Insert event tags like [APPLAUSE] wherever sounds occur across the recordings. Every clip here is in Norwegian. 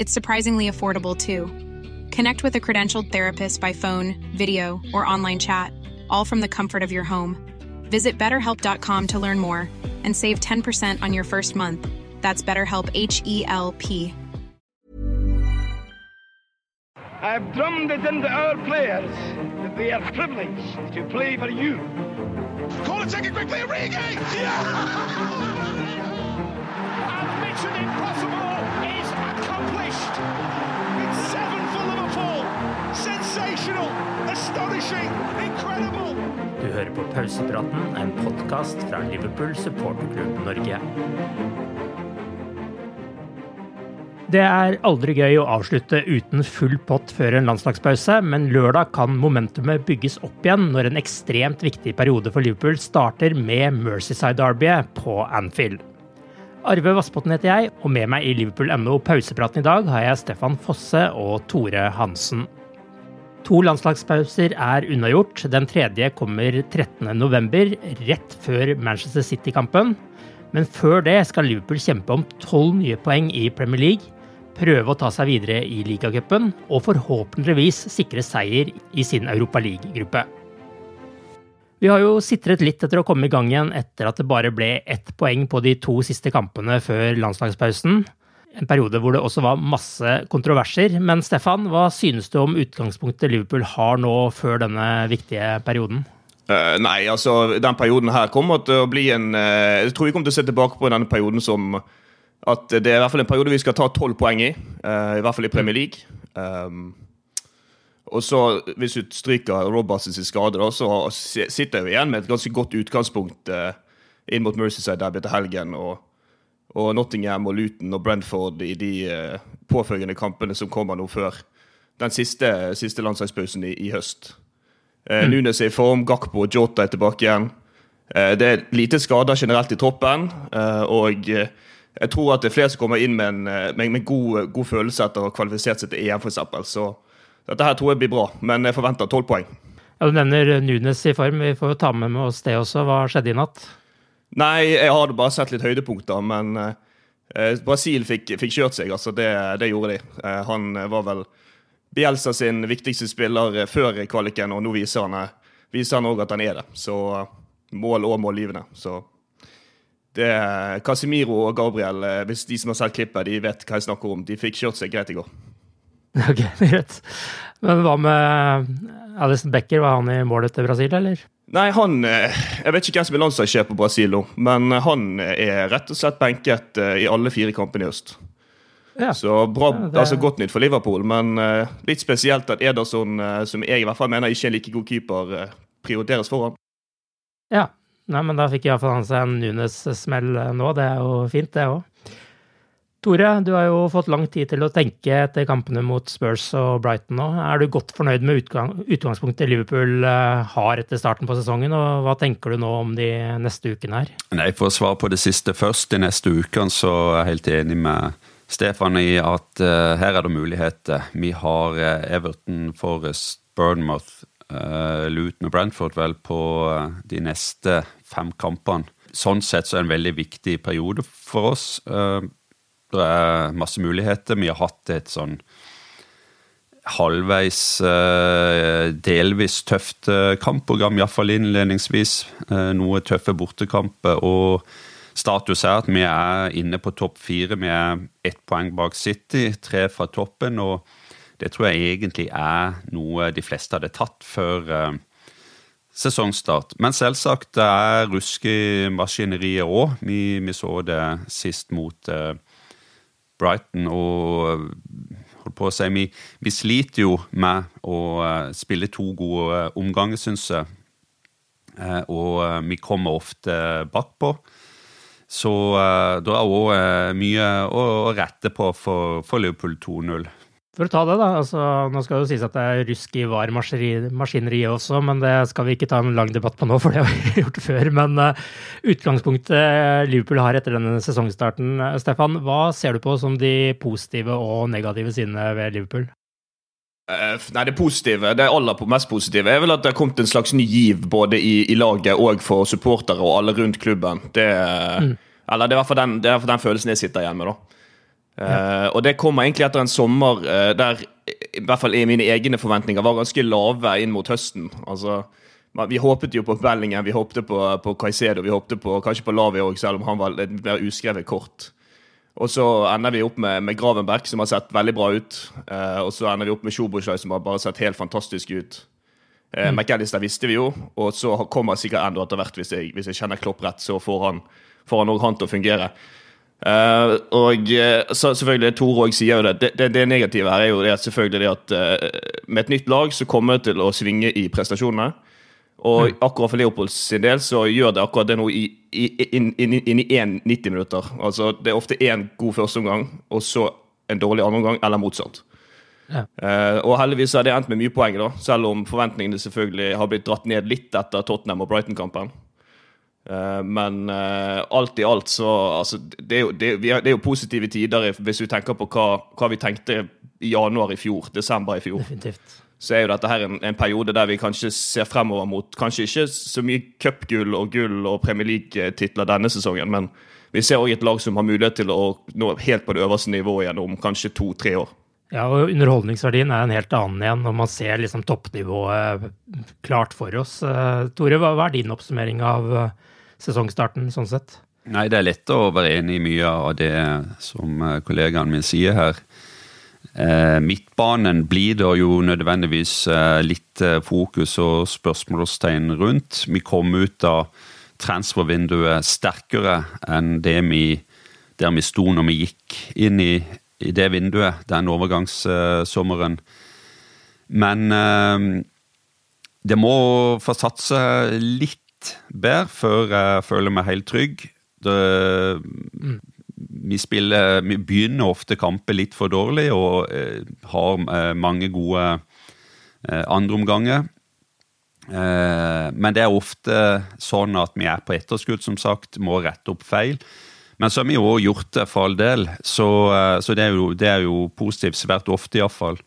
It's surprisingly affordable too. Connect with a credentialed therapist by phone, video, or online chat, all from the comfort of your home. Visit betterhelp.com to learn more and save 10% on your first month. That's BetterHelp H E L P. I've drummed it into our players that they are privileged to play for you. Call Corner taken quickly, Origi! And mission impossible Du hører på Pausepraten, en podkast fra Liverpool supporterklubb Norge. Det er aldri gøy å avslutte uten full pott før en landslagspause, men lørdag kan momentumet bygges opp igjen når en ekstremt viktig periode for Liverpool starter med Mercyside-derbyet på Anfield. Arve Vassbotn heter jeg, og med meg i Liverpool.no pausepraten i dag har jeg Stefan Fosse og Tore Hansen. To landslagspauser er unnagjort. Den tredje kommer 13.11, rett før Manchester City-kampen. Men før det skal Liverpool kjempe om tolv nye poeng i Premier League, prøve å ta seg videre i ligacupen og forhåpentligvis sikre seier i sin Europa League-gruppe. Vi har jo sitret litt etter å komme i gang igjen etter at det bare ble ett poeng på de to siste kampene før landslagspausen. En periode hvor det også var masse kontroverser. Men Stefan, hva synes du om utgangspunktet Liverpool har nå før denne viktige perioden? Uh, nei, altså den perioden her kommer til å bli en uh, Jeg tror vi kommer til å se tilbake på denne perioden som at det er i hvert fall en periode vi skal ta tolv poeng i. Uh, I hvert fall i Premier League. Um, og så, Hvis du stryker Robertsens skade, da, så sitter vi igjen med et ganske godt utgangspunkt inn mot Mercyside derby til helgen. Og, og Nottingham og Luton og Brentford i de eh, påfølgende kampene som kommer nå før den siste, siste landslagspausen i, i høst. Eh, Nunes er i form, Gakpo og Jota er tilbake igjen. Eh, det er lite skader generelt i troppen. eh, og jeg tror at det er flere som kommer inn med en med, med god, god følelse etter å ha kvalifisert seg til EM, f.eks. Så dette her tror jeg blir bra. Men jeg forventer tolv poeng. Ja, Du nevner Nunes i form. Vi får jo ta med med oss det også. Hva skjedde i natt? Nei, jeg hadde bare sett litt høydepunkter, men eh, Brasil fikk, fikk kjørt seg. altså Det, det gjorde de. Eh, han eh, var vel Bielsa sin viktigste spiller eh, før kvaliken, og nå viser han eh, viser òg at han er det. Så eh, mål og målgivende. Så det Casimiro og Gabriel, eh, hvis de som har sett klippet, de vet hva jeg snakker om. De fikk kjørt seg greit i går. [LAUGHS] Ok, greit. Men hva med Alison Becker? Var han i målet til Brasil, eller? Nei, han eh, Jeg vet ikke hvem som er landslagssjef på Brasil nå, men han er rett og slett benket eh, i alle fire kampene i høst. Ja. Så bra, Ja, det- altså godt nytt for Liverpool, men eh, litt spesielt at Ederson, eh, som jeg i hvert fall mener ikke er en like god keeper, eh, prioriteres foran. Ja. Nei, men da fikk iallfall han seg en Nunes-smell nå. Det er jo fint, det òg. Tore, du har jo fått lang tid til å tenke etter kampene mot Spurs og Brighton nå. Er du godt fornøyd med utgang, utgangspunktet Liverpool eh, har etter starten på sesongen, og hva tenker du nå om de neste ukene her? Nei, For å svare på det siste først. De neste ukene så er jeg helt enig med Stefan i at uh, her er det muligheter. Vi har uh, Everton, Forest, Burnmouth, uh, Luton og Brentford vel på de neste fem kampene. Sånn sett så er det en veldig viktig periode for oss. Uh, det er masse muligheter. Vi har hatt et sånn halvveis, uh, delvis tøft kampprogram, iallfall innledningsvis. Noe tøffe bortekamper. og Status er at vi er inne på topp fire. Vi er ett poeng bak City, tre fra toppen. og Det tror jeg egentlig er noe de fleste hadde tatt før sesongstart. Men selvsagt, det er rusk i maskineriet òg. Vi, vi, så det sist mot Brighton og holdt på å si, vi, vi sliter jo med å uh, spille to gode omganger, syns jeg. og vi kommer ofte bakpå. Så da er òg mye å, rette på for, for Liverpool 2-0. For å ta det, da. altså Nå skal det jo sies at det er rusk i VAR-maskineriet også, men det skal vi ikke ta en lang debatt på nå, [LAUGHS] for det har vi gjort før. Men uh, utgangspunktet Liverpool har etter denne sesongstarten, Stefan, hva ser du på som de positive og negative sidene ved Liverpool? Nei, Det positive, det aller mest positive er vel at det har kommet en slags ny giv både i, i laget og for supportere og alle rundt klubben. Det, mm. Eller det er i hvert fall den, den følelsen jeg sitter igjen med. da. Ja. Uh, og det kommer egentlig etter en sommer uh, der i hvert fall mine egne forventninger var ganske lave inn mot høsten. Altså, Vi håpet jo på Bellingham, vi håpte på, på Caicedo, vi håpte på, kanskje på Lavi òg, selv om han var et mer uskrevet kort. Og så ender vi opp med, med Gravenberg, som har sett veldig bra ut. Uh, og så ender vi opp med Sjoboslaj, som har bare sett helt fantastisk ut. Mm. McAllister visste vi jo, og så kommer sikkert enda etter hvert, hvis jeg, hvis jeg kjenner Klopp rett, så får han, får han han til å fungere. Uh, og så selvfølgelig, Tor òg sier jo det. Det, det. det, negative her er jo det at selvfølgelig det at med et nytt lag så kommer det til å svinge i prestasjonene. Og mm. akkurat for Leopolds sin del så gjør det akkurat det nå i, i, inn, inn, inn, i én 90 minutter. Altså Det er ofte én god førsteomgang, og så en dårlig andreomgang, eller motsatt. Ja. Uh, og heldigvis har det endt med mye poeng, da, selv om forventningene selvfølgelig har blitt dratt ned litt etter Tottenham og Brighton-kampen. Uh, men uh, alt i alt så altså, det, er jo, det, er, det, er jo, positive tider hvis vi tenker på hva, hva vi tenkte i januar i fjor, desember i fjor. Definitivt så er jo dette her en, en, periode der vi kanskje ser fremover mot kanskje ikke så mye cupgull og gull og Premier League-titler denne sesongen, men vi ser òg et lag som har mulighet til å nå helt på det øverste nivået igjen om kanskje to-tre år. Ja, og underholdningsverdien er en helt annen igjen når man ser liksom toppnivået klart for oss. Eh, Tore, hva er din oppsummering av eh, sesongstarten sånn sett? Nei, Det er lett å være enig i mye av det som eh, kollegaen min sier her. Eh, midtbanen blir det jo nødvendigvis eh, litt fokus og spørsmålstegn rundt. Vi kom ut av transfervinduet sterkere enn det vi, der vi sto når vi gikk inn i, i det vinduet den overgangssommeren. Men det må få satse litt bedre før jeg føler meg helt trygg. Det, mm vi, spiller, vi begynner ofte kamper litt for dårlig og eh, har eh, mange gode eh, andreomganger. Eh, men det er ofte sånn at vi er på etterskudd, som sagt, må rette opp feil. Men så har vi jo gjort det for all del, så, eh, så det, er jo, det, er jo, positivt svært ofte, iallfall.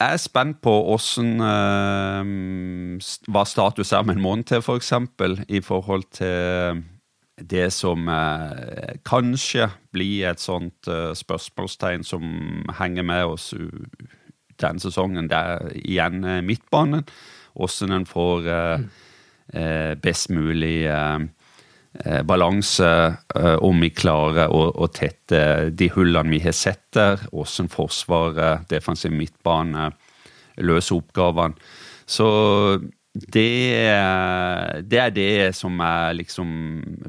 Jeg er spent på åssen eh, hva status er om en måned til, f.eks. For eksempel, i forhold til det som eh, kanskje blir et sånt eh, spørsmålstegn som henger med oss denne sesongen, det er igjen eh, midtbanen. Hvordan en får eh, mm. eh, best mulig eh, balanse, om vi klarer å, å, tette de hullene vi har sett der. Hvordan Forsvaret, defensiv midtbane, løser oppgavene. Så det, det, er det som jeg liksom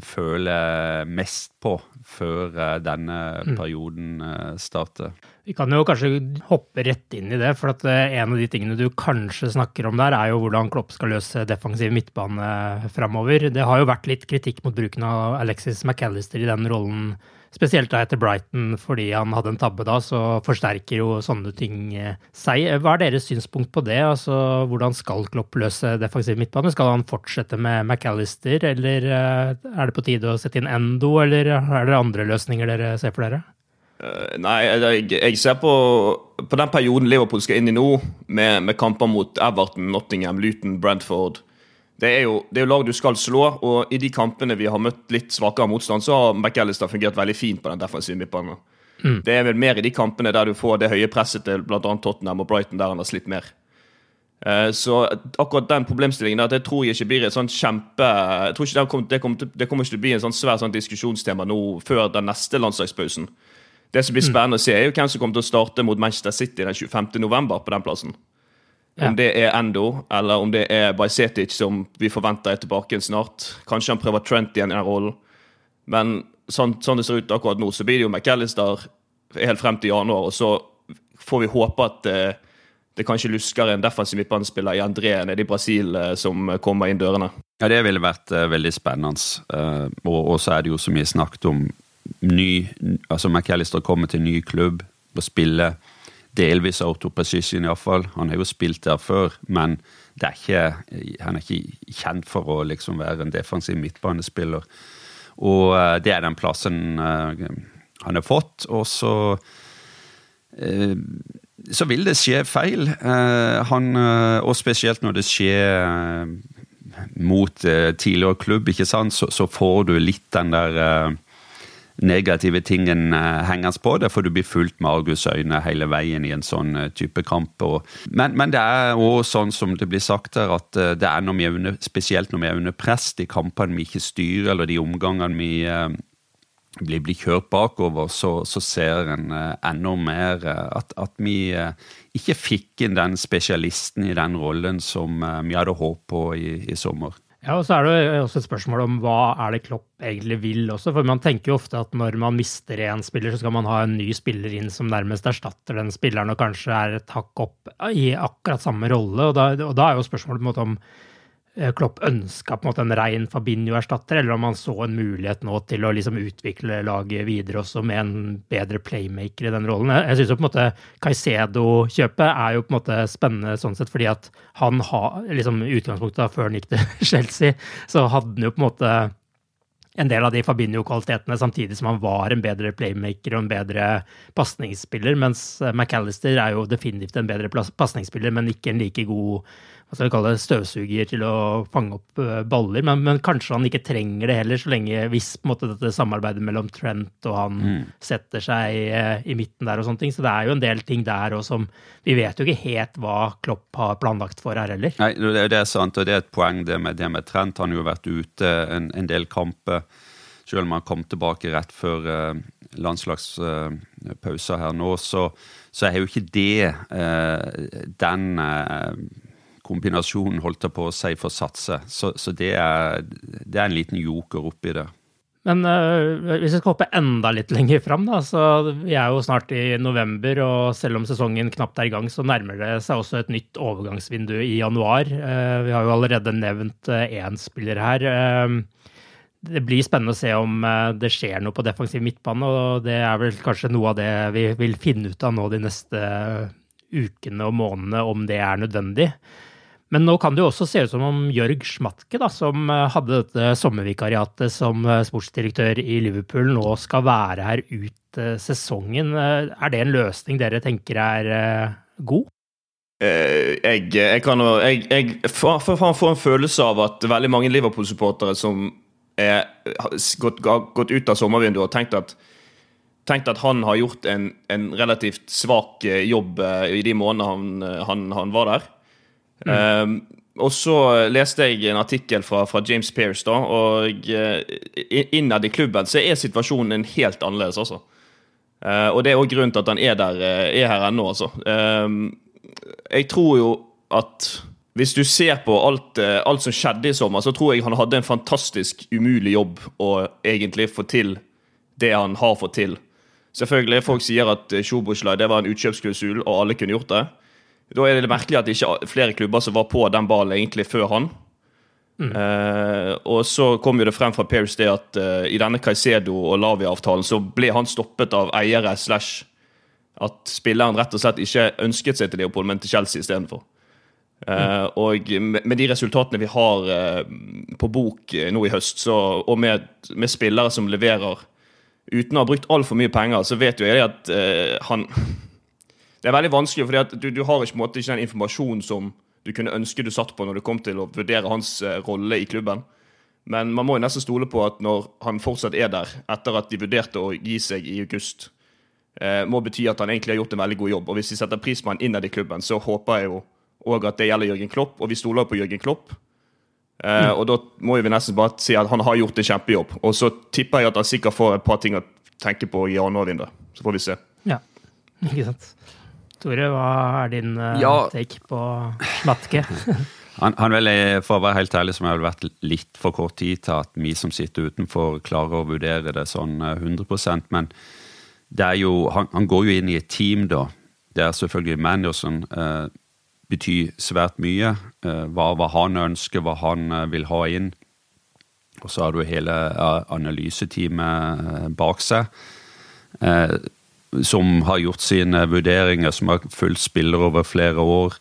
føler mest på før eh, denne mm. perioden eh, starter. Vi kan jo kanskje hoppe rett inn i det, for at eh, en av de tingene du kanskje snakker om der, er jo hvordan Klopp skal løse defensiv midtbane framover. Det har jo vært litt kritikk mot bruken av Alexis McAllister i den rollen Spesielt da etter Brighton, fordi han hadde en tabbe da, så forsterker jo sånne ting eh, seg. Hva er deres synspunkt på det? Altså, Hvordan skal Klopp løse defensiv midtbane? Skal han fortsette med McAllister, eller eh, er det på tide å sette inn Endo, eller er det andre løsninger dere ser for dere? Uh, nei, jeg, jeg, ser på, på den perioden Liverpool skal inn i nå, med, med kamper mot Everton, Nottingham, Luton, Brentford det er, jo, det er jo lag du skal slå, og i de kampene vi har møtt litt svakere motstand, så har McAllister fungert veldig fint på den defensive midtbanen. Mm. Det er vel mer i de kampene der du får det høye presset til bl.a. Tottenham og Brighton, der han har slitt mer. Uh, så akkurat den problemstillingen der, det tror jeg ikke blir et sånn kjempe jeg tror ikke Det kommer, det kommer, det kommer ikke til å bli en sånn svær sånn diskusjonstema nå før den neste landslagspausen. Det som blir mm. spennende å se, er jo hvem som kommer til å starte mot Manchester City den 25.11. på den plassen. Ja. Om det er Endo, eller om det er Bajsetic, som vi forventer er tilbake igjen snart. Kanskje han prøver Trent igjen i den rollen. Men sånn, sånn, det ser ut akkurat nå, så blir det jo McAllister helt frem til januar. Og så får vi håpe at eh, det kanskje lusker en defensiv midtbanespiller i André nede i Brasil eh, som kommer inn dørene. Ja, det ville vært uh, veldig spennende. Uh, og så er det jo så mye snakket om ny Altså McAllister kommer til ny klubb og spiller delvis autoprecision, iallfall. Han har jo spilt der før, men er ikke, han er ikke kjent for å liksom være en defensiv midtbanespiller. Og uh, det er den plassen uh, han har fått. Og så uh, så vil det skje feil. Han, og spesielt når det skjer mot tidligere klubb, så, så får du litt den der negative tingen henges hengende på derfor du blir fulgt med argusøyne hele veien i en sånn uh, type kamp. Men, men, det er òg sånn som det blir sagt her, at uh, det er når vi er under, spesielt når vi er under press, de kampene vi ikke styrer, eller de omgangene vi blir, blir, kjørt bakover, så, så ser en enda mer at, at vi ikke fikk inn den spesialisten i den rollen som vi hadde håp på i, i sommer. Ja, og så er det også et spørsmål om hva er det Klopp egentlig vil også. For man tenker jo ofte at når man mister en spiller, så skal man ha en ny spiller inn som nærmest erstatter den spilleren og kanskje er et hakk opp i akkurat samme rolle. Og da, og da er jo spørsmålet på en måte om Eh, Klopp ønska en måte rein Fabinho-erstatter, eller om han så en mulighet nå til å liksom utvikle laget videre også med en bedre playmaker i den rollen. Jeg syns på en måte Caicedo-kjøpet er jo på en måte spennende sånn sett, fordi at han har liksom utgangspunktet utgangspunktet før han gikk til [LAUGHS] Chelsea, så hadde han jo på en måte en del av de Fabinho-kvalitetene, samtidig som han var en bedre playmaker og en bedre pasningsspiller, mens McAllister er jo definitivt en bedre pasningsspiller, men ikke en like god hva skal vi kalle det, støvsuger til å fange opp eh, baller. Men, men, kanskje han ikke trenger det heller, så lenge hvis måte, dette samarbeidet mellom Trent og han mm. setter seg eh, i midten der og sånne ting. Så det er jo en del ting der og som Vi vet jo ikke helt hva Klopp har planlagt for her heller. Nei, det er sant, og det er et poeng det med, det med Trent. Han har jo vært ute en, en del kamper. Selv om han kom tilbake rett før eh, landslagspausa eh, her nå, så, så, er jo ikke det uh, den kombinasjonen holdt på å si for satse. Så, så det, er, det, er, en liten joker oppi det. Men uh, hvis vi skal hoppe enda litt lenger fram, da, så vi er jo snart i november, og selv om sesongen knapt er i gang, så nærmer det seg også et nytt overgangsvindu i januar. Uh, vi har jo allerede nevnt én uh, spiller her. det blir spennende å se om det skjer noe på defensiv midtbane, og det er vel kanskje noe av det vi vil finne ut av nå de neste ukene og månedene, om det er nødvendig. Men nå kan det jo også se ut som om Jørg Schmatke, da, som eh, hadde dette sommervikariatet som eh, sportsdirektør i Liverpool, nå skal være her ut eh, sesongen. Er det en løsning dere tenker er god? Jeg, jeg kan jeg, jeg får, får en følelse av at veldig mange Liverpool-supportere som er gått, gått, ut av sommervinduet og tenkt at, tenkt at han har gjort en, en relativt svak jobb i de månedene han, han, han var der. Mm. Um, og så leste jeg en artikkel fra, fra James Pearce, da, og uh, innad i klubben så er situasjonen en helt annerledes, altså. Uh, og det er òg grunnen til at han er der, uh, er her ennå, altså. Um, jeg tror jo at hvis du ser på alt, alt, som skjedde i sommer, så tror jeg han hadde en fantastisk umulig jobb å egentlig få til det han har fått til. Selvfølgelig, folk sier at Sjoboslaj det var en utkjøpsklausul, og alle kunne gjort det. Da er det merkelig at det ikke flere klubber som var på den ballen egentlig før han. Mm. Eh, og så kom jo det frem fra Paris det at eh, i denne Caicedo og Lavia-avtalen så ble han stoppet av eiere slash at spilleren rett og slett ikke ønsket seg til Leopold, men til Chelsea istedenfor. Uh, mm. Og med, de resultatene vi har på bok nå i høst, så, og med, med, spillere som leverer uten å ha brukt altfor mye penger, så vet jo jeg at uh, han Det er veldig vanskelig, for du, du, har ikke, måte, ikke den informasjonen som du kunne ønske du satt på når du kom til å vurdere hans uh, rolle i klubben. Men man må jo nesten stole på at når han fortsatt er der, etter at de vurderte å gi seg i august, uh, må bety at han egentlig har gjort en veldig god jobb. Og hvis de setter pris på han innad i klubben, så håper jeg jo òg at det gjelder Jørgen Klopp, og vi stoler på Jørgen Klopp. Uh, og da må vi nesten bare si at han har gjort en kjempejobb. Og så tipper jeg at han sikkert får et par ting å tenke på i januarvinduet. Så får vi se. Ja, [LAUGHS] ikke sant. Tore, hva er din uh, ja. take på Slatke? [LAUGHS] han, han vil, For å være helt ærlig, som har vært litt for kort tid til at vi som sitter utenfor, klarer å vurdere det sånn 100% Men det er jo, han, han går jo inn i et team, da. Det er selvfølgelig manageren. Uh, betyr svært mye. Eh, hva, hva, han ønsker, hva han eh, vil ha inn. Og så har du hele analyseteamet eh, bak seg, som har gjort sine vurderinger, som har fulgt spiller over flere år.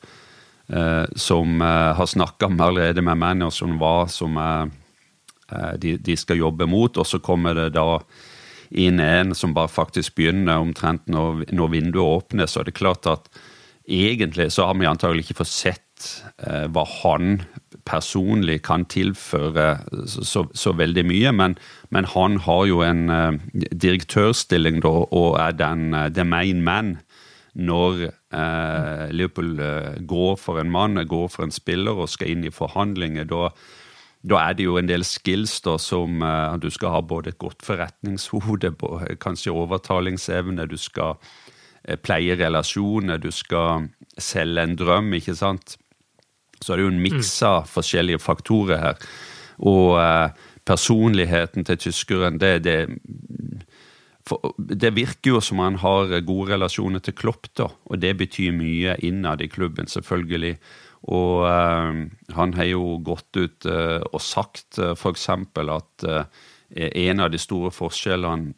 Som har snakka allerede med manageren hva som er, de, de skal jobbe mot. Og så kommer det da inn en som bare faktisk begynner omtrent når, når vinduet. Så er det klart at egentlig så har vi antagelig ikke fått sett eh, hva han personlig kan tilføre så, så, veldig mye, men, men, han har jo en uh, direktørstilling da, og er den uh, the main man når uh, Liverpool går for en mann, går for en spiller og skal inn i forhandlinger. da da er det jo en del skills da, som du skal ha både et godt forretningshode, kanskje overtalingsevne, du skal pleie relasjoner, du skal selge en drøm, ikke sant. Så er det jo en miks av mm. forskjellige faktorer her. Og eh, personligheten til tyskeren, det, det, for, det virker jo som han har gode relasjoner til Klopp, da. Og det betyr mye innad i klubben, selvfølgelig. Og uh, han har jo gått ut uh, og sagt uh, f.eks. at uh, en av de store forskjellene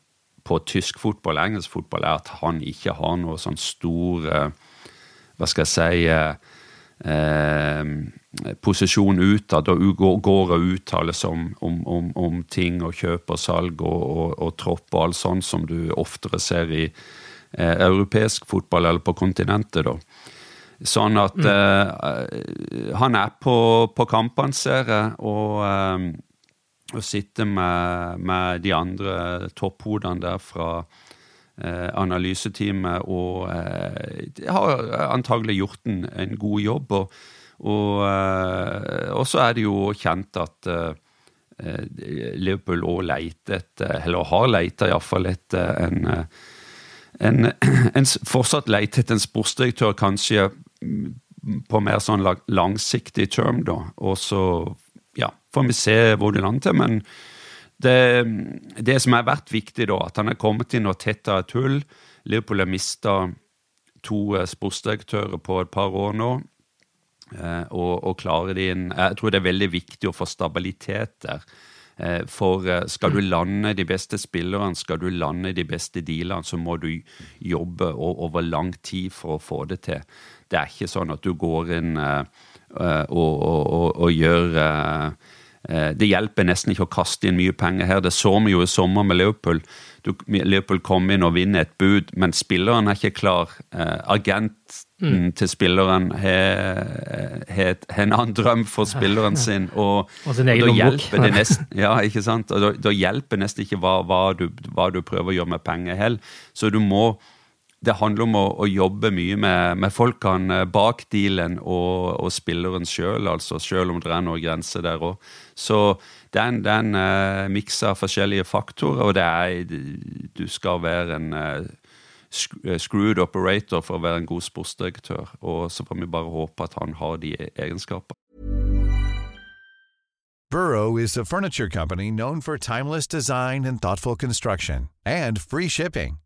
på tysk fotball og engelsk fotball, er at han ikke har noe sånn stor eh, Hva skal jeg si eh, eh, Posisjon utad og går og uttaler seg om, om, om, om, ting og kjøp og salg og, og, og tropp og alt sånt som du oftere ser i eh, europeisk fotball eller på kontinentet. da. Sånn at mm. eh, han er på, på kampene, ser jeg, og eh, og sitte med, med de andre topphodene der fra eh, analyseteamet og eh, har antagelig gjort en, en god jobb. Og, og, eh, så er det jo kjent at eh, Liverpool òg leter eller har leita iallfall etter en, en, [CLEARS THROAT] en fortsatt leter etter en sportsdirektør, kanskje på mer sånn langsiktig term, da. Og så ja, får vi se hvor det lander til. Men det, det, som har vært viktig, da, at han har kommet inn og tetta et hull. Liverpool har mista to eh, sportsdirektører på et par år nå. Eh, og, og klarer de inn Jeg tror det er veldig viktig å få stabilitet der. Eh, for skal du lande de beste spillerne, skal du lande de beste dealene, så må du jobbe over lang tid for å få det til. Det er ikke sånn at du går inn og, og, og, og gjør det hjelper nesten ikke å kaste inn mye penger her. Det så vi jo i sommer med Liverpool. Du, Liverpool kom inn og vinner et bud, men spilleren er ikke klar. Eh, agenten mm. til spilleren har, en annen drøm for spilleren sin. [LAUGHS] Og, og sin egen nesten, [LAUGHS] Ja, ikke sant? Og da, da hjelper nesten ikke hva, hva, du, hva, du, prøver å gjøre med penger heller. Så du må det handler om å, å jobbe mye med, med folkene bak dealen og, og spilleren sjøl, altså, selv om det er noen grenser der òg. Så den, er en, det er en uh, mikser forskjellige faktorer, og det er Du skal være en uh, screwed operator for å være en god sportsdirektør, og så får vi bare håpe at han har de shipping.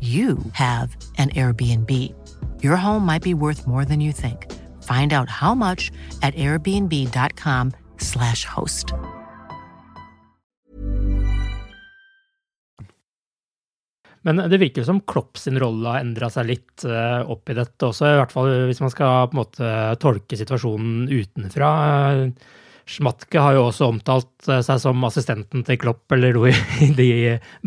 you have an Airbnb. Your home might be worth more than you think. Find out how much at airbnb.com/slash host. Men det virker som Klopp sin rolle har endra seg litt uh, opp i dette også, i hvert fall hvis man skal på en måte tolke situasjonen utenfra. Schmatke har jo også omtalt uh, seg som assistenten til Klopp eller noe [LAUGHS] i de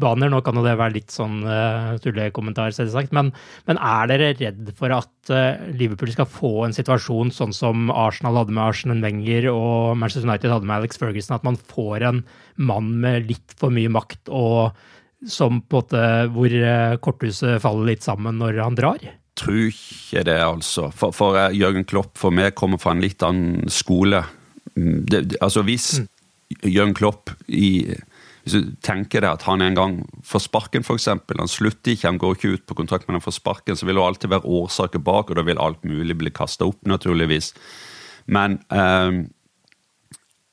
baner. Nå kan jo det være litt sånn uh, tullekommentar, selvsagt. Men, men er dere redd for at uh, Liverpool skal få en situasjon sånn som Arsenal hadde med Arsenal Wenger og Manchester United hadde med Alex Ferguson, at man får en mann med litt for mye makt og som på en måte hvor korthuset faller litt sammen når han drar? Tror ikke det, altså. For, for Jørgen Klopp for meg kommer fra en litt annen skole. Det, altså Hvis mm. Jørgen Klopp i, hvis du tenker deg at han en gang får sparken, f.eks. Han slutter ikke, han går ikke ut på kontrakt, men han får sparken, så vil det alltid være årsaker bak, og da vil alt mulig bli kasta opp, naturligvis. Men eh,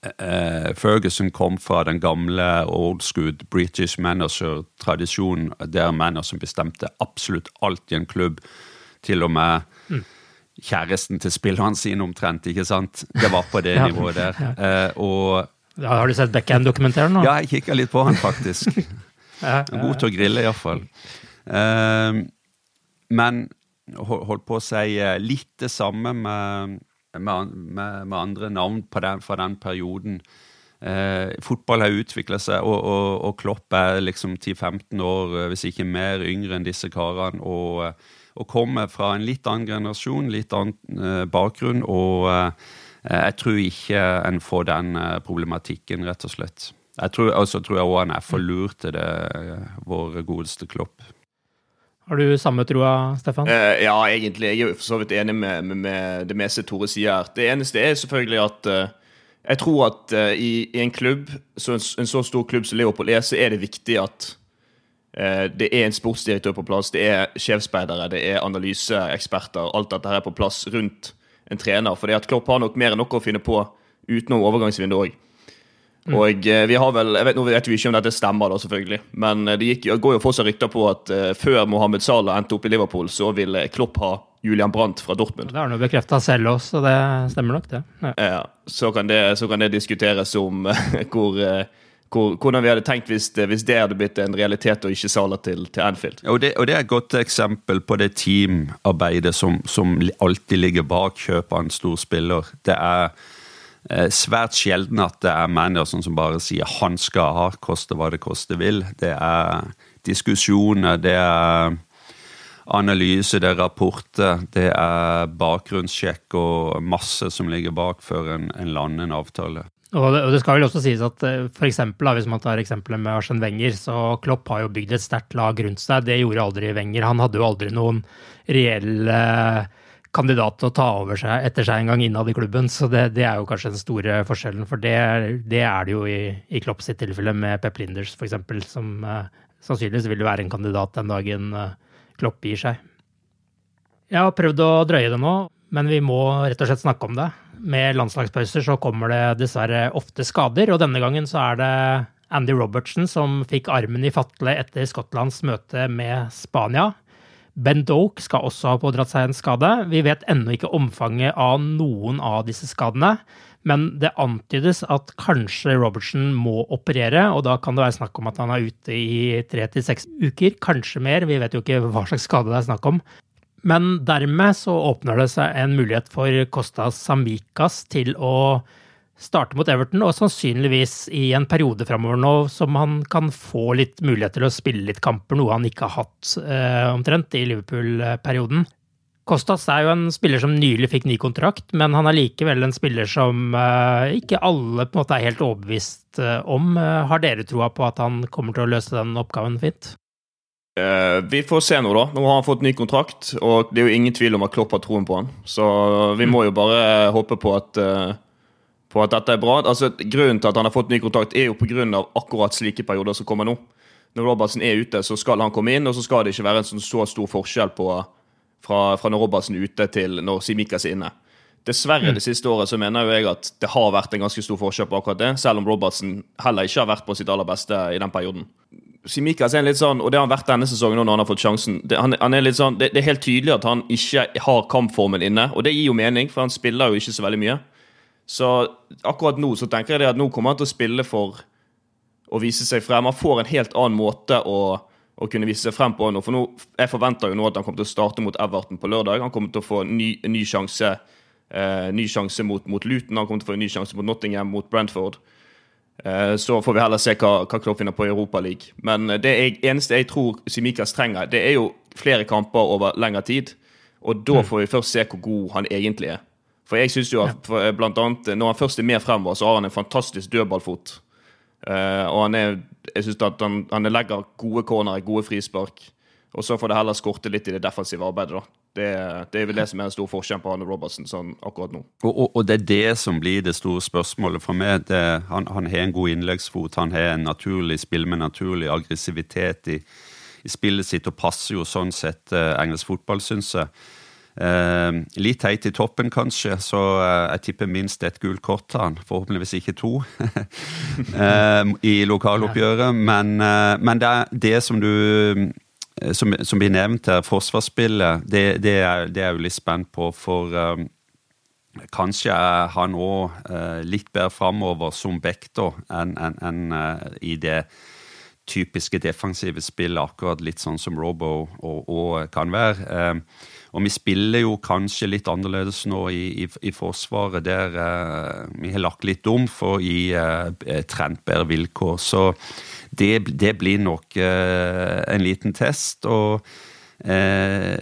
Uh, Ferguson kom fra den gamle old school British manager-tradisjonen, der manager bestemte absolutt alt i en klubb, til og med mm. Kjæresten til spilleren sin omtrent. ikke sant? Det var på det [LAUGHS] ja. nivået der. Uh, og ja, Har du sett Beckham-dokumentaren nå? Ja, jeg kikka litt på han, faktisk. [LAUGHS] God til å grille, iallfall. Uh, men holdt på å si litt det samme med med, med, med andre navn den, fra den perioden. Eh, fotball har utvikla seg, og, og, og, Klopp er liksom 10-15 år, eh, hvis ikke mer, yngre enn disse karene. Og, eh, og kommer fra en litt annen generasjon, litt annen eh, bakgrunn. Og eh, jeg tror ikke en får den eh, problematikken, rett og slett. Jeg tror, og så tror jeg òg han er for lur til det, vår godeste Klopp. Har du samme troa, Stefan? Uh, ja, egentlig. Jeg er for så vidt enig med, med, med det meste Tore sier her. Det eneste er selvfølgelig at uh, jeg tror at uh, i, i, en klubb, så en, en, så stor klubb som Leopold er, så er det viktig at det er en sportsdirektør på plass, det er sjefsspeidere, det er analyseeksperter. Alt dette her er på plass rundt en trener. For Klopp har nok mer enn noe å finne på utenom overgangsvinduet òg. Mm. Og eh, vi har vel, jeg vet, Nå vet vi ikke om dette stemmer, da selvfølgelig, men eh, det gikk, går jo fortsatt rykter på at før Mohammed Salah endte opp i Liverpool, så ville Klopp ha Julian Brandt fra Dortmund. Det har han jo bekrefta selv også, så det stemmer nok, det. Ja. Ja, så, kan det så kan det diskuteres om [LAUGHS] hvor, hvordan vi hadde tenkt hvis, hvis, det hadde blitt en realitet og ikke Sala til, til Anfield. Og det, og det, er et godt eksempel på det teamarbeidet som, som alltid ligger bak kjøp av en stor spiller. Det er eh, svært sjelden at det er manager sånn som bare sier 'han skal ha', koste hva det koste vil. Det er diskusjoner, det er analyse, det er rapporter, det er bakgrunnssjekk og masse som ligger bak før en, en lander en avtale. Og det, og det, skal vel også sies at eh, for eksempel, hvis man tar eksempelet med Arsen Wenger, så Klopp har jo bygd et sterkt lag rundt seg. Det gjorde aldri Wenger. Han hadde jo aldri noen reell eh, kandidat til å ta over seg etter seg en gang innad i klubben. Så det, det er jo kanskje den store forskjellen. For det, det er det jo i, i Klopp sitt tilfelle med Pep Linders f.eks., som eh, sannsynligvis vil være en kandidat den dagen eh, Klopp gir seg. Jeg har prøvd å drøye det nå, men vi må rett og slett snakke om det. Med landslagspauser så kommer det dessverre ofte skader, og denne gangen så er det Andy Robertson som fikk armen i fatle etter Skottlands møte med Spania. Ben Doke skal også ha pådratt seg en skade. Vi vet ennå ikke omfanget av noen av disse skadene. Men det antydes at kanskje Robertson må operere, og da kan det være snakk om at han er ute i tre til seks uker, kanskje mer. Vi vet jo ikke hva slags skade det er snakk om. Men dermed så åpner det seg en mulighet for Kostas Samikas til å starte mot Everton, og sannsynligvis i en periode framover nå som han kan få litt mulighet til å spille litt kamper, noe han ikke har hatt eh, omtrent i Liverpool-perioden. Kostas er jo en spiller som nylig fikk ny kontrakt, men han er likevel en spiller som eh, ikke alle på en måte er helt overbevist uh, om. Uh, har dere troa på at han kommer til å løse den oppgaven fint? Vi får se nå, da. Nå har han fått ny kontrakt, og det er jo ingen tvil om at Klopp har troen på han. Så vi må jo bare håpe på at, på at dette er bra. Altså, Grunnen til at han har fått ny kontrakt, er jo pga. akkurat slike perioder som kommer nå. Når Robertsen er ute, så skal han komme inn, og så skal det ikke være en sånn så stor forskjell på fra, fra når Robertsen er ute til når Simikas er inne. Dessverre mm. det siste året så mener jo jeg at det har vært en ganske stor forskjell på akkurat det, selv om Robertsen heller ikke har vært på sitt aller beste i den perioden. Simikas er litt sånn, og det har han vært denne sesongen når han har fått sjansen. Det, han, han er litt sånn, det, det, er helt tydelig at han ikke har kampformen inne, og det gir jo mening, for han spiller jo ikke så veldig mye. Så akkurat nå så tenker jeg det at nå kommer han til å spille for å vise seg frem. Han får en helt annen måte å å kunne vise seg frem på nå. For nå, Jeg forventer jo nå at han kommer til å starte mot Everton på lørdag. Han kommer til å få ny, ny sjanse eh, ny sjanse mot, mot, Luton. Han kommer til å få en ny sjanse mot Nottingham, mot Brentford. Eh, så får vi heller se hva, hva Klopp finner på Europa League. Men eh, det jeg, eneste jeg tror Simikas trenger, det er jo flere kamper over lengre tid. Og da mm. får vi først se hvor god han egentlig er. For jeg synes jo at for, eh, blant annet, Når han først er med fremover, så har han en fantastisk dødballfot. Og han er Jeg syns at han, han legger gode corner, gode frispark. Og så får det heller skorte litt i det defensive arbeidet, da. Det, det er vel det som er en stor forskjellen på han og Robertson sånn akkurat nå. Og, og, og, det er det som blir det store spørsmålet for meg. Det, han, han, har en god innleggsfot, han har en naturlig spill med naturlig aggressivitet i, i spillet sitt, og passer jo sånn sett uh, engelsk fotball, syns jeg. Uh, litt heit i toppen, kanskje, så uh, jeg tipper minst et gult kort til han. Forhåpentligvis ikke to uh, [LAUGHS] i lokaloppgjøret. Men, men det, det, som du som, som, blir nevnt her, forsvarsspillet, det, det, er, det, er, jeg jo litt spent på. For kanskje er han òg litt bedre framover som backer enn en, en, i det typiske defensive spillet, akkurat litt sånn som Robo og, og kan være. Og vi spiller jo kanskje litt annerledes nå i, i, i Forsvaret, der eh, vi har lagt litt om for å gi eh, Trent vilkår. Så det, det blir nok eh, en liten test. Og eh,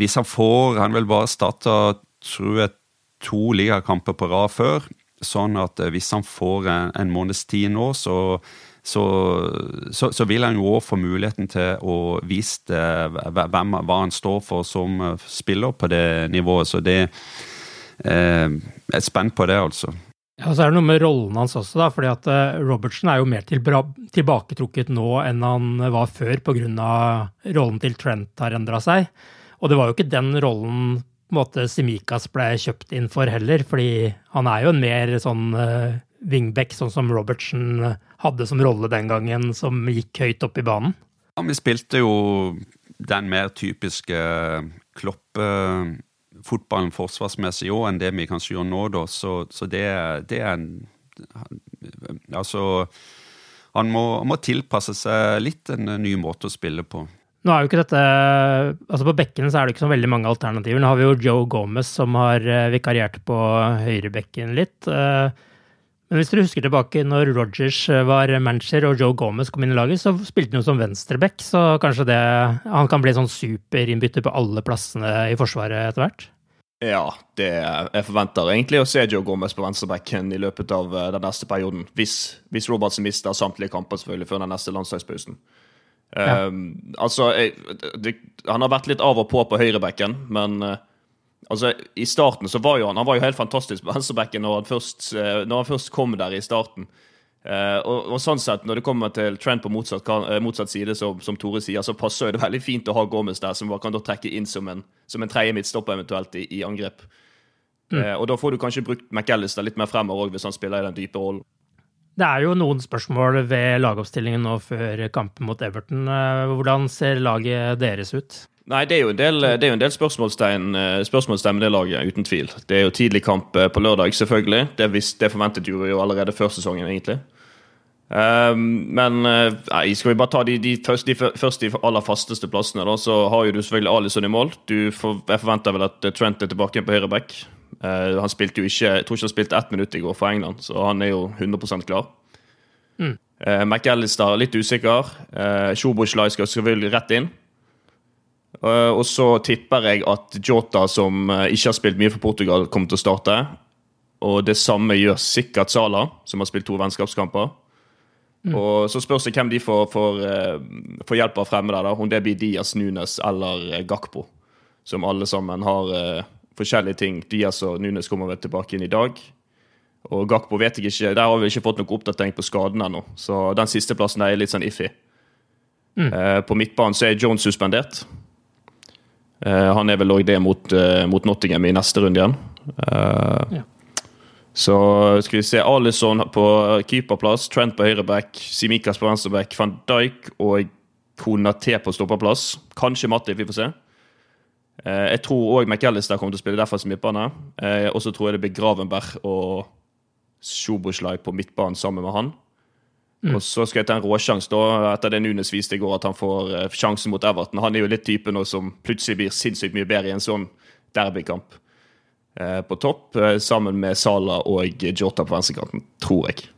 hvis han får Han vil bare starte tror jeg, to ligakamper på rad før. Sånn at eh, hvis han får en, en måneds tid nå, så så, så, så, vil han jo òg få muligheten til å vise hvem, hva han står for som eh, spiller på det nivået. Så det eh, Jeg er spent på det, altså. Ja, så er det noe med rollen hans også, da. fordi at eh, Robertsen er jo mer tilbaketrukket nå enn han var før, pga. rollen til Trent har endra seg. Og det var jo ikke den rollen måte Simikas ble kjøpt inn for heller, fordi han er jo en mer sånn uh, wingback, sånn som Robertsen hadde som rolle den gangen, som gikk høyt opp i banen? Ja, vi spilte jo den mer typiske Kloppe-fotballen forsvarsmessig òg enn det vi kanskje gjør nå, da. Så, så det, det, er en Altså Han må, må, tilpasse seg litt en ny måte å spille på. Nå er jo ikke dette Altså På bekken så er det ikke så veldig mange alternativer. Nå har vi jo Joe Gomez som har eh, vikariert på høyrebekken litt. Eh, men hvis dere husker tilbake når Rogers var manager og Joe Gomez kom inn i laget, så spilte han jo som venstreback, så kanskje det Han kan bli sånn superinnbytter på alle plassene i Forsvaret etter hvert? Ja, det jeg forventer egentlig å se Joe Gomez på venstrebacken i løpet av den neste perioden. Hvis, hvis Robertsen mister samtlige kamper selvfølgelig før den neste landslagspausen. Ja. Um, altså, jeg, det, han har vært litt av og på på høyrebekken, men uh, altså, i starten så var jo han Han var jo helt fantastisk på venstrebacken når, han først, uh, når han først kom der i starten. Uh, og, og, sånn sett, når det kommer til trend på motsatt, kan, motsatt side, så, som Tore sier, så passer det veldig fint å ha Gomez der, som kan da trekke inn som en, som en tredje midtstopper eventuelt i, i angrep. Mm. og da får du kanskje brukt McAllister litt mer fremover hvis han spiller i den dype rollen. Det er jo noen spørsmål ved lagoppstillingen nå før kampen mot Everton. Eh, hvordan ser laget deres ut? Nei, Det er jo en del, jo en del spørsmålstegn, eh, spørsmålstegn, med det laget, uten tvil. Det er jo tidlig kamp eh, på lørdag, selvfølgelig. Det, visst, det forventet jo, jo allerede før sesongen, egentlig. Um, men nei, skal vi bare ta de, de, de, først de aller fasteste plassene, da, så har jo du selvfølgelig Alison i mål. Du for, jeg forventer vel at Trent er tilbake igjen på høyreback. Uh, han spilte jo ikke, jeg tror ikke han spilte ett minutt i går for England, så han er jo 100% klar. Mm. Uh, McAllister litt usikker. Uh, Sjoboslaj skal selvfølgelig rett inn. Uh, og så tipper jeg at Jota, som ikke har spilt mye for Portugal, kommer til å starte. Og det samme gjør sikkert Sala, som har spilt to vennskapskamper. Mm. Og Så spørs det hvem de får, får, får hjelp av fremme der. da, Om det blir Diaz, Nunes eller Gakpo. Som alle sammen har forskjellige ting. Diaz og Nunes kommer vel tilbake inn i dag. Og Gakpo vet jeg ikke, Der har vi ikke fått noe oppdatering på skaden ennå. Så den siste plassen er litt sånn iffy. Mm. Uh, på midtbanen så er Jones suspendert. Eh, han er vel òg det mot, eh, mot, Nottingham i neste runde igjen. Eh, ja. Så skal vi se Alison på keeperplass, Trent på høyreback, Simikas på venstreback, van Dijk og Konaté på stopperplass. Kanskje Matti, vi får se. Jeg tror òg McAllister kommer til å spille derfor som midtbane. Og så tror jeg det blir Gravenberg og Sjoboslaj på midtbanen sammen med han. Mm. Og så skal jeg ta en råsjanse da, etter det Nunes viste i går, at han får uh, sjansen mot Everton. Han er jo litt typen som plutselig blir sinnssykt mye bedre i en sånn derbykamp. Uh, på topp, uh, sammen med Sala og Jota på venstrekanten, tror jeg.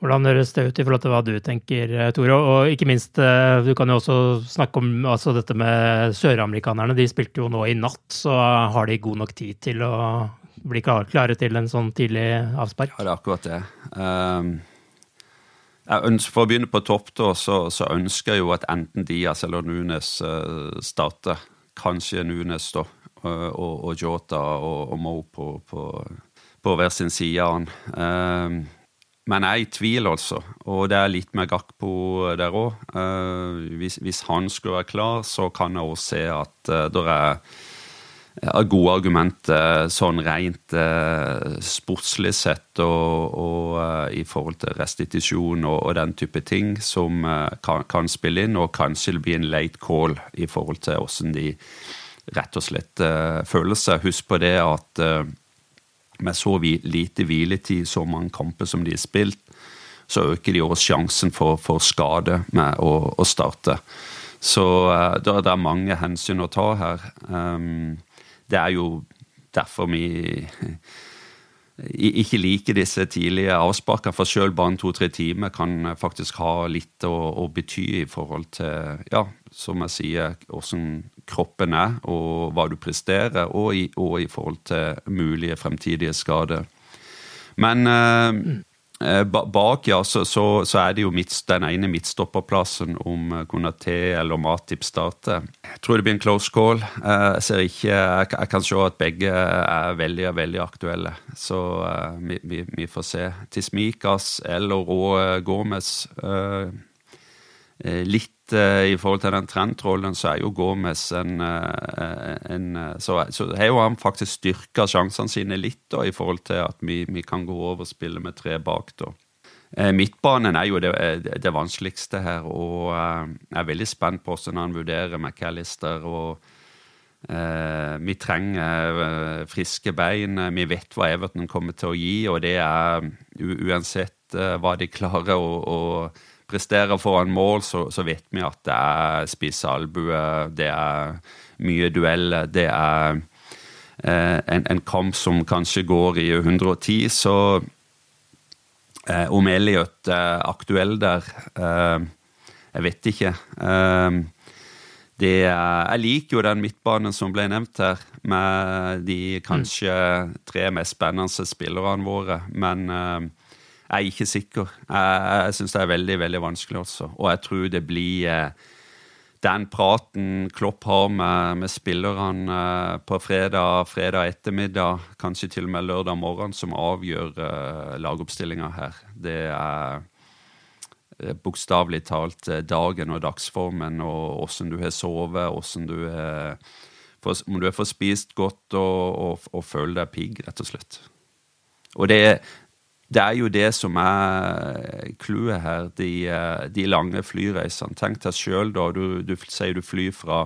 Hvordan høres det ut i forhold til hva du tenker, Tore? Og ikke minst, eh, du kan jo også snakke om altså dette med søramerikanerne. De spilte jo nå i natt, så har de god nok tid til å bli klare til en sånn tidlig avspark? Ja, det er akkurat det. Um, for å begynne på topp, da, så, så, ønsker jeg jo at enten Diaz eller Nunes uh, starter. Kanskje Nunes, da, uh, og, og, Jota og, og Mo på, på, på, hver sin side av han. Um, men jeg er i tvil, altså. Og det er litt med Gakpo der òg. Eh, hvis, hvis, han skulle være klar, så kan jeg også se at det er gode argumenter sånn rent uh, sportslig sett og, og uh, i forhold til restitusjon og, og, den type ting som kan, kan, spille inn, og kanskje det blir en late call i forhold til hvordan de rett og slett føler seg. Husk på det at med så lite hviletid, så mange kamper som de har spilt, så øker de også sjansen for, for skade med å, å starte. Så uh, det er mange hensyn å ta her. Um, det er jo derfor vi ikke liker disse tidlige avsparkene, for selv bare en to-tre timer kan faktisk ha litt å, å, bety i forhold til, ja, som jeg sier, hvordan kroppen er, og hva du presterer, og i, og i forhold til mulige fremtidige skader. Men eh, eh bak, ja, så, så, så, er det jo midt, den ene midtstopperplassen om eh, Konaté eller Matip starter. Jeg tror det blir en close call. Eh, jeg ser ikke Jeg, jeg kan se at begge er veldig, veldig aktuelle. Så vi, vi, vi, får se. Tismikas eller Rå Gomez. Uh, litt i forhold til den trendtrollen så er jo Gomez en, eh, en eh, Så, så har jo han faktisk styrka sjansene sine litt, da, i forhold til at vi, vi kan gå over og spille med tre bak, da. Eh, midtbanen er jo det, det, vanskeligste her, og jeg er veldig spent på hvordan han vurderer McAllister. og eh, Vi trenger friske bein. Vi vet hva Everton kommer til å gi, og det er uansett hva de klarer å, å prestere foran mål, så, så vet vi at det er spisse albuer, det er mye dueller, det er eh, en, en, kamp som kanskje går i 110, så eh, om Elliot er aktuell der eh, Jeg vet ikke. Eh, det, jeg liker jo den midtbanen som ble nevnt her, med de kanskje tre mest spennende spillerne våre, men eh, jeg er ikke sikker. Jeg, jeg syns det er veldig veldig vanskelig også. Og jeg tror det blir eh, den praten Klopp har med, med spillerne eh, på fredag, fredag ettermiddag, kanskje til og med lørdag morgen, som avgjør uh, lagoppstillinga her. Det er bokstavelig talt dagen og dagsformen og åssen du har sovet, åssen du har om du har fått spist godt og, og, og føler deg pigg, rett og slett. Og det, det er jo det som er clouet her, de, eh, de, lange flyreisene. Tenk deg sjøl, da. Du, du, sier du flyr fra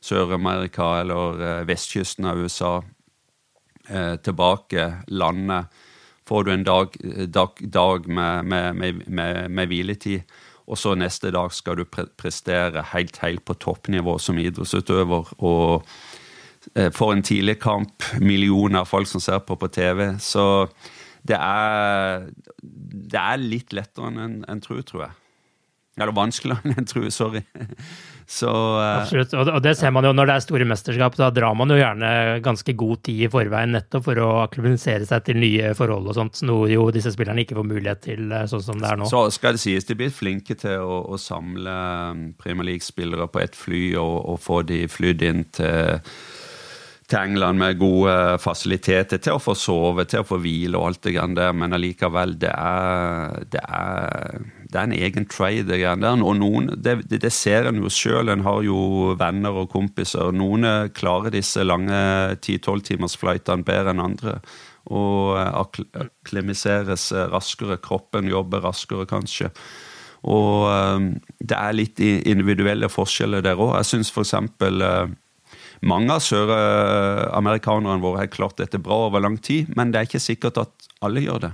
Sør-Amerika eller eh, vestkysten av USA eh, tilbake, landet. Får du en dag, dag, dag med, med, med, med, hviletid, og så neste dag skal du pre prestere helt, helt på toppnivå som idrettsutøver. og eh, får en tidlig kamp, millioner av folk som ser på på TV. Så det er, det er litt lettere enn en, en tror, tror jeg. Eller vanskeligere enn en tru, sorry. Så, uh, Absolutt, og det ser man jo når det er store mesterskap. Da drar man jo gjerne ganske god tid i forveien nettopp for å akklimatisere seg til nye forhold og sånt, noe jo disse spillerne ikke får mulighet til eh, sånn som det er nå. Så skal det sies, de blir flinke til å, å samle um, Premier League-spillere på ett fly og, og få de flydd inn til til England med gode fasiliteter til å få sove, til å få hvile og alt det grann der, men allikevel, det er, det er, det er en egen trade, det. Og noen, det, det ser en jo sjøl, en har jo venner og kompiser. Noen klarer disse lange 10-12 timers flightene bedre enn andre. Og akklimiseres raskere, kroppen jobber raskere, kanskje. Og det er litt individuelle forskjeller der òg. Jeg syns for eksempel uh, mange av søramerikanerne våre har klart dette bra over lang tid, men det er ikke sikkert at alle gjør det.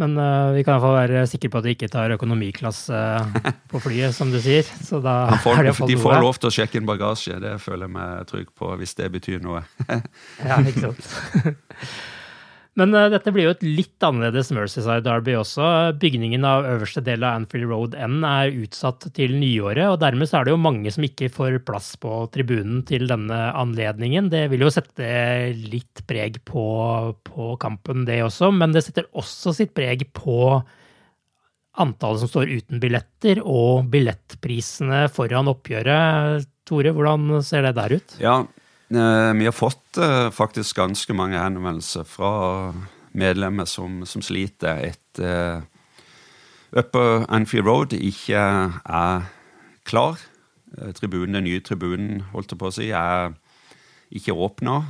Men uh, vi kan iallfall være sikre på at de ikke tar økonomiklasse uh, på flyet, som du sier. Så da får, er det De får lov til å sjekke inn bagasje, det føler jeg meg trygg på, hvis det betyr noe. ja, ikke sant. [LAUGHS] Men uh, dette blir jo et litt annerledes Mercyside Derby også. Bygningen av øverste del av Anfield Road N er utsatt til nyåret, og dermed er det jo mange som ikke får plass på tribunen til denne anledningen. Det vil jo sette litt preg på, på kampen, det også, men det setter også sitt preg på antallet som står uten billetter, og billettprisene foran oppgjøret. Tore, hvordan ser det der ut? Ja, vi har fått eh, faktisk ganske mange henvendelser fra medlemmer som, som sliter etter uh, Upper Anfield Road ikke er klar. Tribunen, Den nye tribunen holdt jeg på å si, er ikke åpna.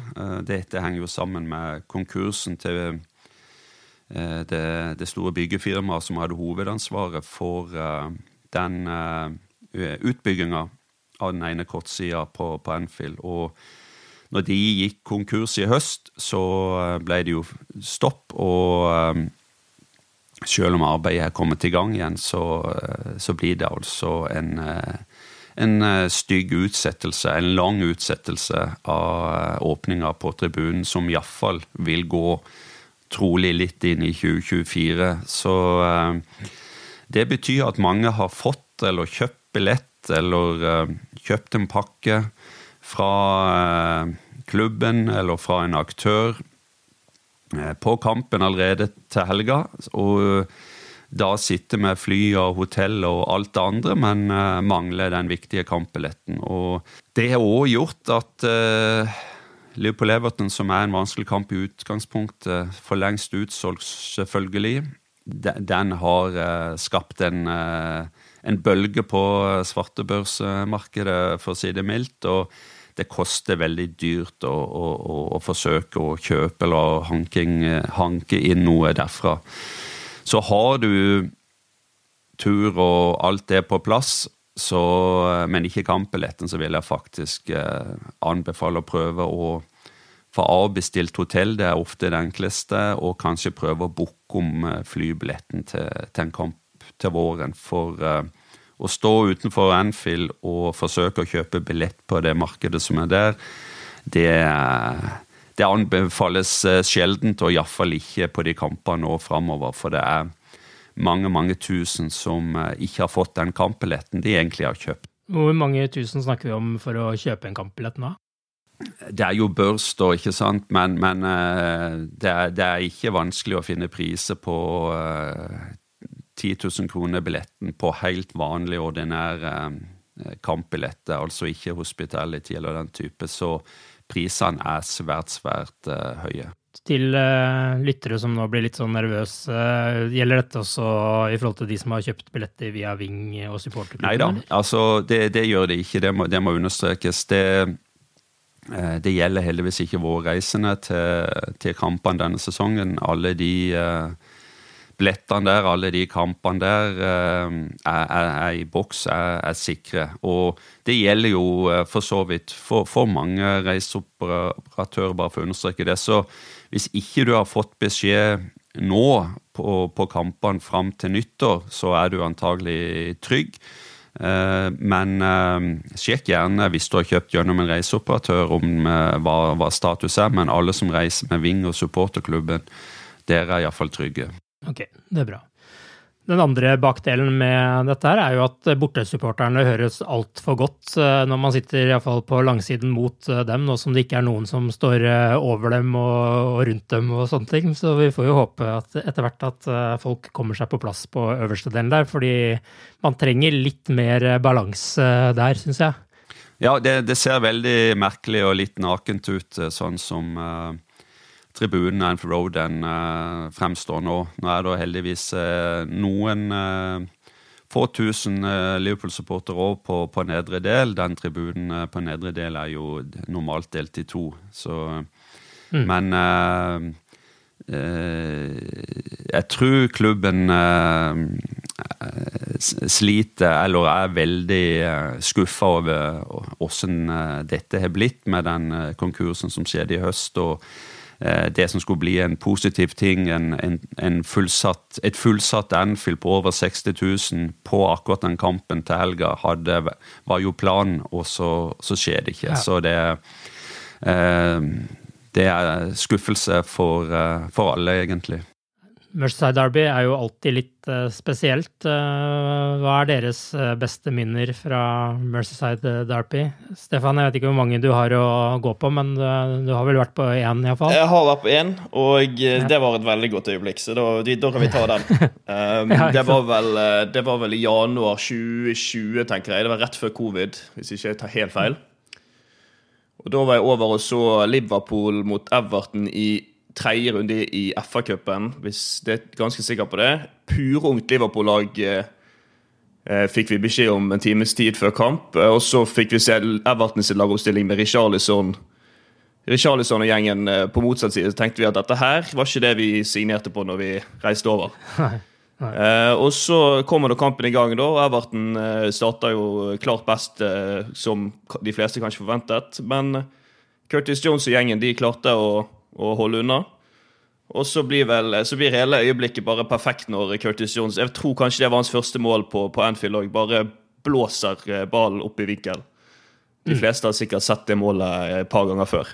Dette henger jo sammen med konkursen til det, det store byggefirmaet som hadde hovedansvaret for den utbygginga av den ene kortsida på, på Anfield. Og når de gikk konkurs i høst, så eh, ble det jo stopp. Og eh, selv om arbeidet er kommet i gang igjen, så, eh, så blir det altså en, en stygg utsettelse, en lang utsettelse av åpninga på tribunen, som iallfall vil gå trolig litt inn i 2024. Så det betyr at mange har fått eller kjøpt billett eller kjøpt en pakke fra klubben eller fra en aktør eh, på kampen allerede til helga. Og eh, da sitte med fly og hotell og alt det andre, men uh, mangler den viktige kampbilletten. Og det har òg gjort at Liverpool-Everton, som er en vanskelig kamp i utgangspunktet, for lengst utsolgt, selvfølgelig, den har skapt en, en bølge på svartebørsmarkedet, for å si det mildt. og det koster veldig dyrt å, å, å, forsøke å kjøpe eller hanking, hanke inn noe derfra. Så har du tur og alt det på plass, så, men ikke kampbilletten, så vil jeg faktisk eh, anbefale å prøve å få avbestilt hotell. Det er ofte det enkleste. Og kanskje prøve å booke om eh, flybilletten til, til en kamp til våren. For å stå utenfor Anfield og forsøke å kjøpe billett på det markedet som er der, det, det anbefales sjeldent, og iallfall ikke på de kampene nå framover. For det er mange, mange tusen som ikke har fått den kampbilletten de egentlig har kjøpt. Hvor mange tusen snakker vi om for å kjøpe en kampbillett nå? Det er jo børs, da, ikke sant, men, men uh, det, er, det, er, ikke vanskelig å finne priser på 10 000 kroner billetten på helt vanlig, ordinær uh, kampbilletter, altså ikke hospitality eller den type. Så prisene er svært, svært uh, høye. Til uh, lyttere som nå blir litt sånn nervøse, gjelder dette også i forhold til de som har kjøpt billetter via Ving og supporterklubben? Nei da, altså det, det, gjør det ikke, det må, det må understrekes. Det Eh, det gjelder heldigvis ikke våre reisende til, til kampene denne sesongen. Alle de uh, billettene der, alle de kampene der er, er, er, i boks, er, er, sikre. Og det gjelder jo uh, for så vidt for, for mange reiseoperatører, bare for å understreke det. Så hvis ikke du har fått beskjed nå på, på kampene fram til nyttår, så er du antagelig trygg. Eh, men eh, sjekk gjerne hvis du har kjøpt gjennom en reiseoperatør om eh, hva, hva status er. Men alle som reiser med Ving og supporterklubben, dere er iallfall trygge. Ok, det er bra. Den andre bakdelen med dette her er jo at bortesupporterne høres altfor godt eh, når man sitter iallfall på langsiden mot eh, dem, nå som det ikke er noen som står eh, over dem og, rundt dem og sånne ting. Så vi får jo håpe at etter hvert at folk kommer seg på plass på øverste delen der, fordi man trenger litt mer balanse der, syns jeg. Ja, det, det, ser veldig merkelig og litt nakent ut, sånn som tribunen Anfield Road enn uh, fremstår nå. Nå er det heldigvis uh, noen uh, få tusen Liverpool-supportere òg på, på, nedre del. Den tribunen på nedre del er jo normalt delt i to, så mm. Men jeg tror klubben sliter, eller er veldig skuffa over åssen dette har blitt med den konkursen som skjedde i høst. og Eh, det som skulle bli en positiv ting, en, en, en fullsatt, et fullsatt Anfield på over 60 000 på akkurat den kampen til helga, hadde, var jo planen, og så, så skjer det ikke. Ja. Så det, eh, det er skuffelse for, eh, for alle, egentlig. Merseyside Derby er jo alltid litt uh, spesielt. Uh, hva er deres uh, beste minner fra Merseyside Derby? Stefan, jeg vet ikke hvor mange du har å gå på, men du har vel vært på én fall? Jeg har vært på én, og det var et veldig godt øyeblikk, så da, da kan vi ta den. [LAUGHS] Um, det, var vel, det, var vel, i januar 2020, tenker jeg. Det var rett før covid, hvis ikke jeg tar helt feil. Og Da var jeg over og så Liverpool mot Everton i tredje runde i FA-cupen, hvis det er ganske sikker på det. Purungt Liverpool-lag eh, eh, fikk vi beskjed om en times tid før kamp. Eh, og så fikk vi se Evertons lagoppstilling med Richarlison. Richarlison og gjengen eh, på motsatt side. Så tenkte vi at dette her var ikke det vi signerte på når vi reiste over. [LAUGHS] Nei. Nei. Og så kommer da kampen i gang, da, og Everton eh, jo klart best, som de fleste kanskje forventet. Men Curtis Jones og gjengen de klarte å å holde unna. Og så blir, vel, så blir hele øyeblikket bare perfekt når Curtis Jones Jeg tror kanskje det var hans første mål på, på Anfield òg. Bare blåser eh, ballen opp i vinkel. De mm. fleste har sikkert sett det målet et par ganger før.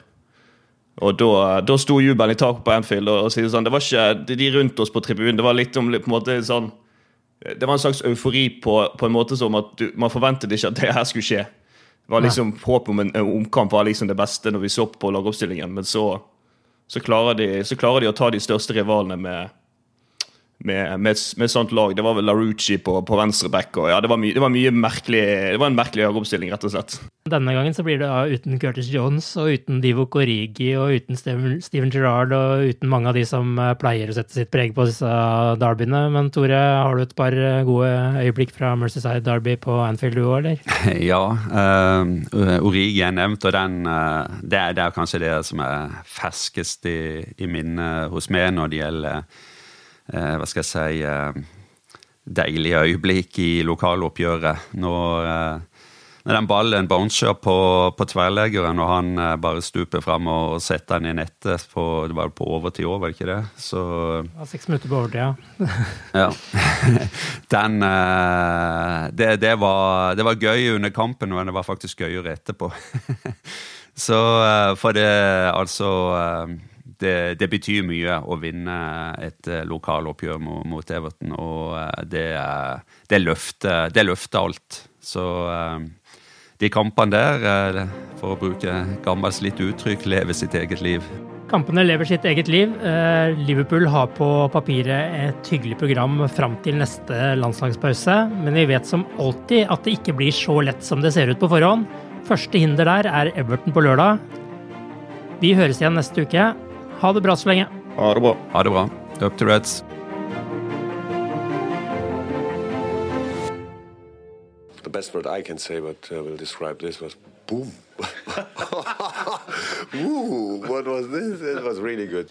Og da, da sto jubelen i taket på Anfield. Og, og sånn, Det var ikke de rundt oss på tribunen. Det var litt om på en måte sånn Det var en slags eufori på, på en måte som at du, man forventet ikke at det her skulle skje. Det var liksom Håpet om en, en omkamp var liksom det beste når vi så på lagoppstillingen, men så så klarer, de, så klarer de å ta de største rivalene med, med, med, med et sånt lag. Det var vel LaRucci på, på venstreback. Og ja, det var, my, det var mye merkelig, det var en merkelig høyreoppstilling, rett og slett. Denne gangen så blir det uten Curtis Jones og uten Divo Korigi og uten Steven, Steven Gerrard og uten mange av de som eh, pleier å sette sitt preg på disse derbyene. Men Tore, har du et par eh, gode øyeblikk fra Mercyside Derby på Anfield du òg, eller? [LAUGHS] Ja. Uh, Origi er nevnt, og den, uh, det, er, det, er, kanskje det som er ferskest i, i minnet hos meg når det gjelder uh, hva skal jeg si deilige øyeblikk i lokaloppgjøret. Når når den ballen bouncer på, på tverrleggeren, og han eh, bare stuper fram og, setter den i nettet på, det var på overtid òg, var det ikke det? Så, ja, Seks minutter på overtid, ja. ja. [LAUGHS] Den eh, det, det, var, det, var, gøy under kampen, men det var faktisk gøyere etterpå. [LAUGHS] Så eh, for det, altså det, det, betyr mye å vinne et lokaloppgjør mot, mot Everton, og det, det, løfter, det løfter alt. Så de kampene der, eh, for å bruke gammelt slitt uttrykk, lever sitt eget liv. Kampene lever sitt eget liv. Eh, Liverpool har på papiret et hyggelig program fram til neste landslagspause, men vi vet som alltid at det ikke blir så lett som det ser ut på forhånd. Første hinder der er Everton på lørdag. Vi høres igjen neste uke. Ha det bra så lenge. Ha det bra. Ha det bra. Up to Reds. the best word I can say, but uh, will describe this was boom. [LAUGHS] Ooh, what was this? It was really good.